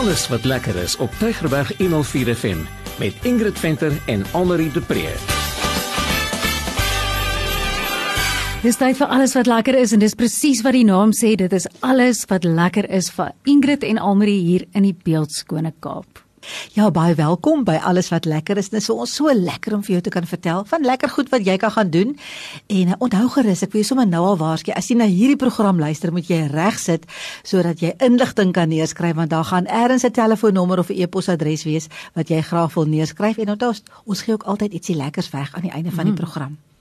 alles wat lekker is op Tygerberg 104 FM met Ingrid Venter en Annelie de Pre. Dis tyd vir alles wat lekker is en dis presies wat die naam sê, dit is alles wat lekker is vir Ingrid en Almarie hier in die beeldskone Kaap. Ja, baie welkom by alles wat lekker is. Dit is vir ons so lekker om vir jou te kan vertel van lekker goed wat jy kan gaan doen. En uh, onthou gerus, ek wil sommer nou al waarsku, as jy na hierdie program luister, moet jy reg sit sodat jy inligting kan neerskryf want daar gaan eers 'n telefoonnommer of 'n e-posadres wees wat jy graag wil neerskryf en onthou ons gee ook altyd ietsie lekkers weg aan die einde van die mhm. program. Mm.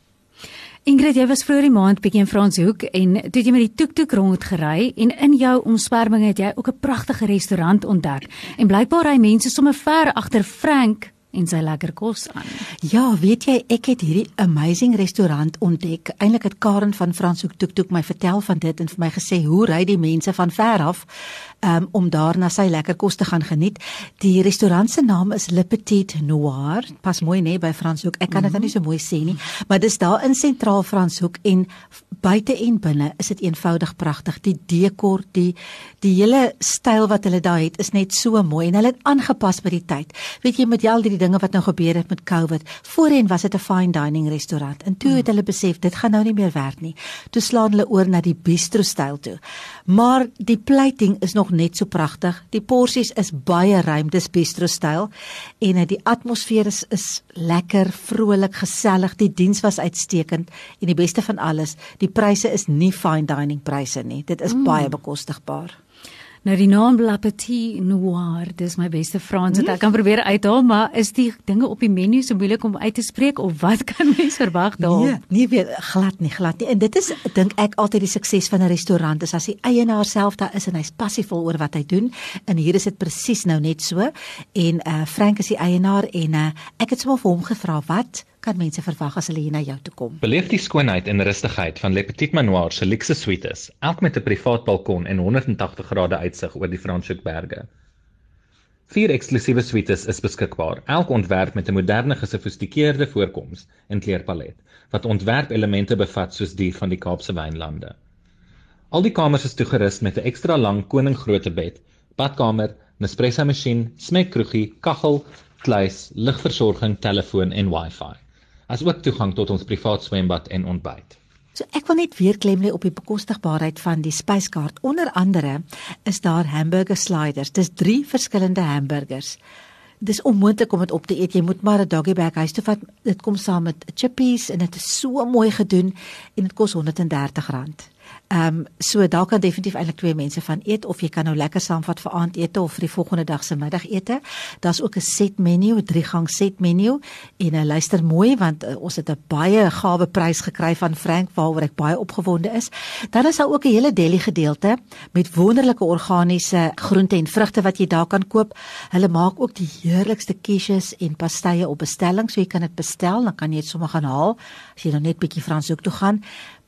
Ingrid, jy was vroeër die maand bietjie in Franshoek en toe jy met die toektoek rond gery en in jou omswerming het jy ook 'n pragtige restaurant ontdek. En blykbaar ry mense sommer ver agter Frank en sy lekker kos aan. Ja, weet jy, ek het hierdie amazing restaurant ontdek. Eintlik het Karen van Franshoek toektoek my vertel van dit en vir my gesê hoe ry die mense van ver af um, om daar na sy lekker kos te gaan geniet. Die restaurant se naam is Le Petit Noir. Pas mooi nê by Franshoek. Ek kan dit mm -hmm. nie so mooi sê nie, maar dis daar in sentraal Franshoek en buite en binne is dit eenvoudig pragtig. Die dekor, die die hele styl wat hulle daar het is net so mooi en hulle het aangepas by die tyd. Weet jy met al die dinge wat nou gebeur het met COVID, voorheen was dit 'n fine dining restaurant en toe het mm. hulle besef dit gaan nou nie meer werk nie. Toe slaan hulle oor na die bistro styl toe. Maar die plating is nog net so pragtig. Die porsies is baie ruim, dis bistro styl en uh, die atmosfeer is is lekker, vrolik, gesellig. Die diens was uitstekend en die beste van alles, die pryse is nie fine dining pryse nie. Dit is mm. baie bekostigbaar. Nou die naam La Petite Noir, dis my beste Frans wat ek kan probeer uithaal, maar is die dinge op die menu so moeilik om uit te spreek of wat kan mens verwag daar? Nee, nie weer glad nie, glad nie. En dit is dink ek altyd die sukses van 'n restaurant is as die eienaar self daar is en hy's passievol oor wat hy doen. En hier is dit presies nou net so. En uh Frank is die eienaar en uh ek het sommer vir hom gevra wat kan mense verwag as hulle hier na jou toe kom? Beleef die skoonheid en rustigheid van Le Petit Manoir se luxe suites, elk met 'n privaat balkon en 180 grade uitsig oor die Franshoekberge. Vier eksklusiewe suites is beskikbaar, elk ontwerp met 'n moderne gesofistikeerde voorkoms en kleurpalet wat ontwerpelemente bevat soos die van die Kaapse wynlande. Al die kamers is toegerus met 'n ekstra lang koninggrootte bed, badkamer, Nespresso masjien, smekkroegie, kaggel, kluis, ligversorging, telefoon en Wi-Fi asook toegang tot ons privaat swembad en ontbyt. So ek wil net weer klem lê op die bekostigbaarheid van die spyskaart. Onder andere is daar hamburger sliders. Dis 3 verskillende hamburgers. Dis onmoontlik om dit op te eet. Jy moet maar 'n doggy bag huis toe vat. Dit kom saam met chippies en dit is so mooi gedoen en dit kos R130. Ehm um, so daar kan definitief eintlik twee mense van eet of jy kan nou lekker saamvat vir aandete of vir die volgende dag se middagete. Daar's ook 'n set menu, 'n drie gang set menu en uh, luister mooi want uh, ons het 'n baie gawe prys gekry van Frank waaroor ek baie opgewonde is. Dan is daar ook 'n hele deli gedeelte met wonderlike organiese groente en vrugte wat jy daar kan koop. Hulle maak ook die heerlikste quiches en pastye op bestelling, so jy kan dit bestel, dan kan jy dit sommer gaan haal as jy nou net bietjie Franshoek toe gaan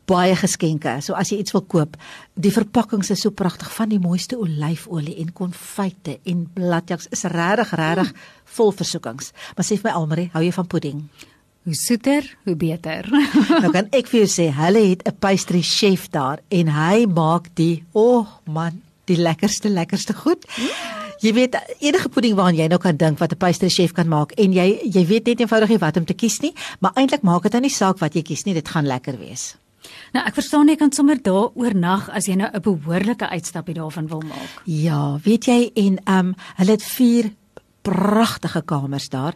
baie geskenke. So as jy iets wil koop, die verpakkings is so pragtig van die mooiste olyfolie en konfyte en bladjaks is regtig regtig vol versoekings. Maar sê vir my Almarie, hou jy van pudding? Hoe soeter, hoe beter. nou kan ek vir jou sê, hulle het 'n pastry chef daar en hy maak die, o oh man, die lekkerste lekkerste goed. Jy weet enige pudding waaraan jy nou kan dink wat 'n pastry chef kan maak en jy jy weet net eenvoudig nie wat om te kies nie, maar eintlik maak dit dan nie saak wat jy kies nie, dit gaan lekker wees. Nou ek verstaan jy kan sommer daar oornag as jy nou 'n behoorlike uitstapie daarvan wil maak. Ja, weet jy en ehm um, hulle het vier pragtige kamers daar.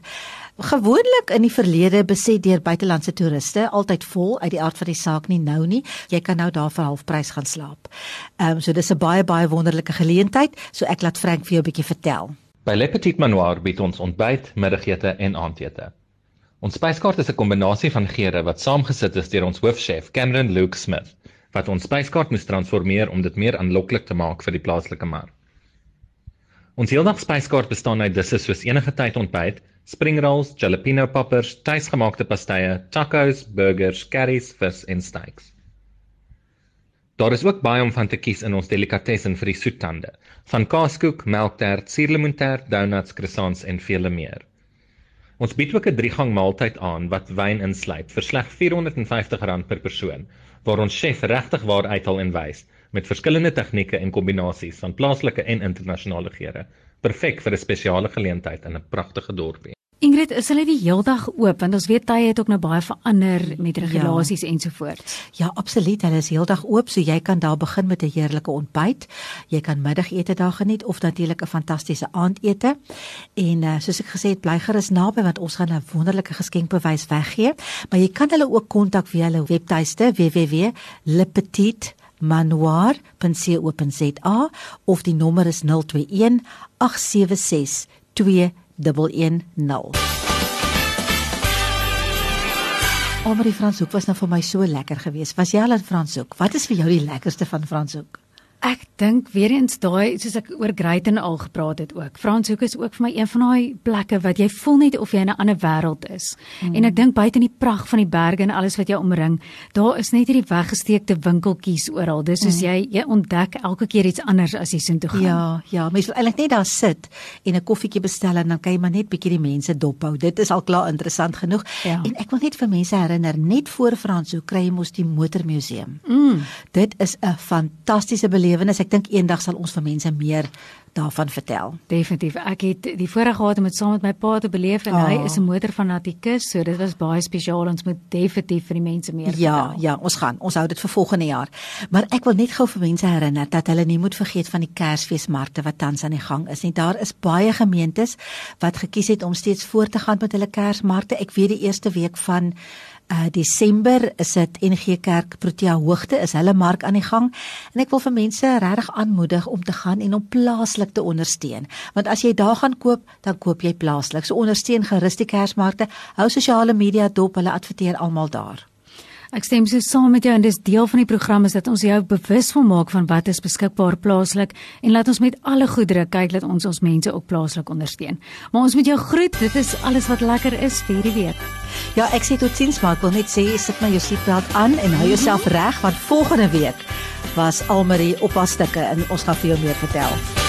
Gewoonlik in die verlede beset deur buitelandse toeriste, altyd vol uit die aard van die saak nie nou nie. Jy kan nou daar vir halfprys gaan slaap. Ehm um, so dis 'n baie baie wonderlike geleentheid, so ek laat Frank vir jou 'n bietjie vertel. By Le Petit Manoir bied ons ontbyt, middagete en aandete. Ons spyskaart is 'n kombinasie van geure wat saamgesit is deur ons hoofchef, Cameron Luke Smith, wat ons spyskaart moes transformeer om dit meer aanloklik te maak vir die plaaslike mark. Ons heeldag spyskaart bestaan uit disse soos enige tyd ontbyt, spring rolls, jalapeno poppers, tuisgemaakte pastye, tacos, burgers, curries, vis en steaks. Daar is ook baie om van te kies in ons delikatessen vir die soettande, van kaaskoek, melktert, suurlemoentert, donuts, croissants en vele meer. Ons bied ook 'n 3-gang maaltyd aan wat wyn insluit vir slegs R450 per persoon, waar ons chef regtig waar uithaal en wys met verskillende tegnieke en kombinasies van plaaslike en internasionale geure, perfek vir 'n spesiale geleentheid in 'n pragtige dorpie. Ingrid, is hulle die heeldag oop want ons weet tye het ook nou baie verander met regulasies ja. ensovoorts. Ja, absoluut. Hulle is heeldag oop, so jy kan daar begin met 'n heerlike ontbyt. Jy kan middagete daar geniet of natuurlik 'n fantastiese aandete. En uh, soos ek gesê het, bly gerus naby want ons gaan 'n wonderlike geskenkbewys weggee. Maar jy kan hulle ook kontak via hulle webtuiste www.lepetitmanoir.co.za of die nommer is 021 876 2 110. Omri Franshoek was nou vir my so lekker geweest. Was jy al in Franshoek? Wat is vir jou die lekkerste van Franshoek? Ek dink weer eens daai soos ek oor Greyten al gepraat het ook. Franshoek is ook vir my een van daai plekke wat jy voel net of jy in 'n ander wêreld is. Mm. En ek dink buite in die pragt van die berge en alles wat jou omring, daar is net hierdie weggesteekte winkeltjies oral. Dis soos mm. jy jy ontdek elke keer iets anders as jy soontoe gaan. Ja, ja, mens wil eintlik net daar sit en 'n koffietjie bestel en dan kan jy maar net bietjie die mense dophou. Dit is al klaar interessant genoeg. Ja. En ek wil net vir mense herinner, net voor Franshoek kry jy mos die motormuseum. Mm. Dit is 'n fantastiese belewenis. Ek dink eendag sal ons vir mense meer daarvan vertel. Definitief. Ek het die voorreg gehad om dit saam met my pa te beleef en oh. hy is 'n motor fanatikus, so dit was baie spesiaal. Ons moet definitief vir die mense meer ja, vertel. Ja, ja, ons gaan. Ons hou dit vir volgende jaar. Maar ek wil net gou vir mense herinner dat hulle nie moet vergeet van die Kersfeesmarkte wat tans aan die gang is nie. Daar is baie gemeentes wat gekies het om steeds voort te gaan met hulle Kersmarkte. Ek weet die eerste week van uh Desember is dit NG Kerk Protea Hoogte is hulle mark aan die gang. En ek wil vir mense regtig aanmoedig om te gaan en om plaaslik te ondersteun. Want as jy daar gaan koop dan koop jy plaaslik. So ondersteun gerus die Kersmarkte. Hou sosiale media dop. Hulle adverteer almal daar Ek stem so saam met jou en dis deel van die program is dat ons jou bewus wil maak van wat is beskikbaar plaaslik en laat ons met alle goedere kyk dat ons ons mense ook plaaslik ondersteun. Maar ons moet jou groet, dit is alles wat lekker is vir hierdie week. Ja, ek sê totiens maar ek wil net sê sit my jou seatbelt aan en hou jouself reg want volgende week was Almarie op haar stukke en ons gaan vir jou meer vertel.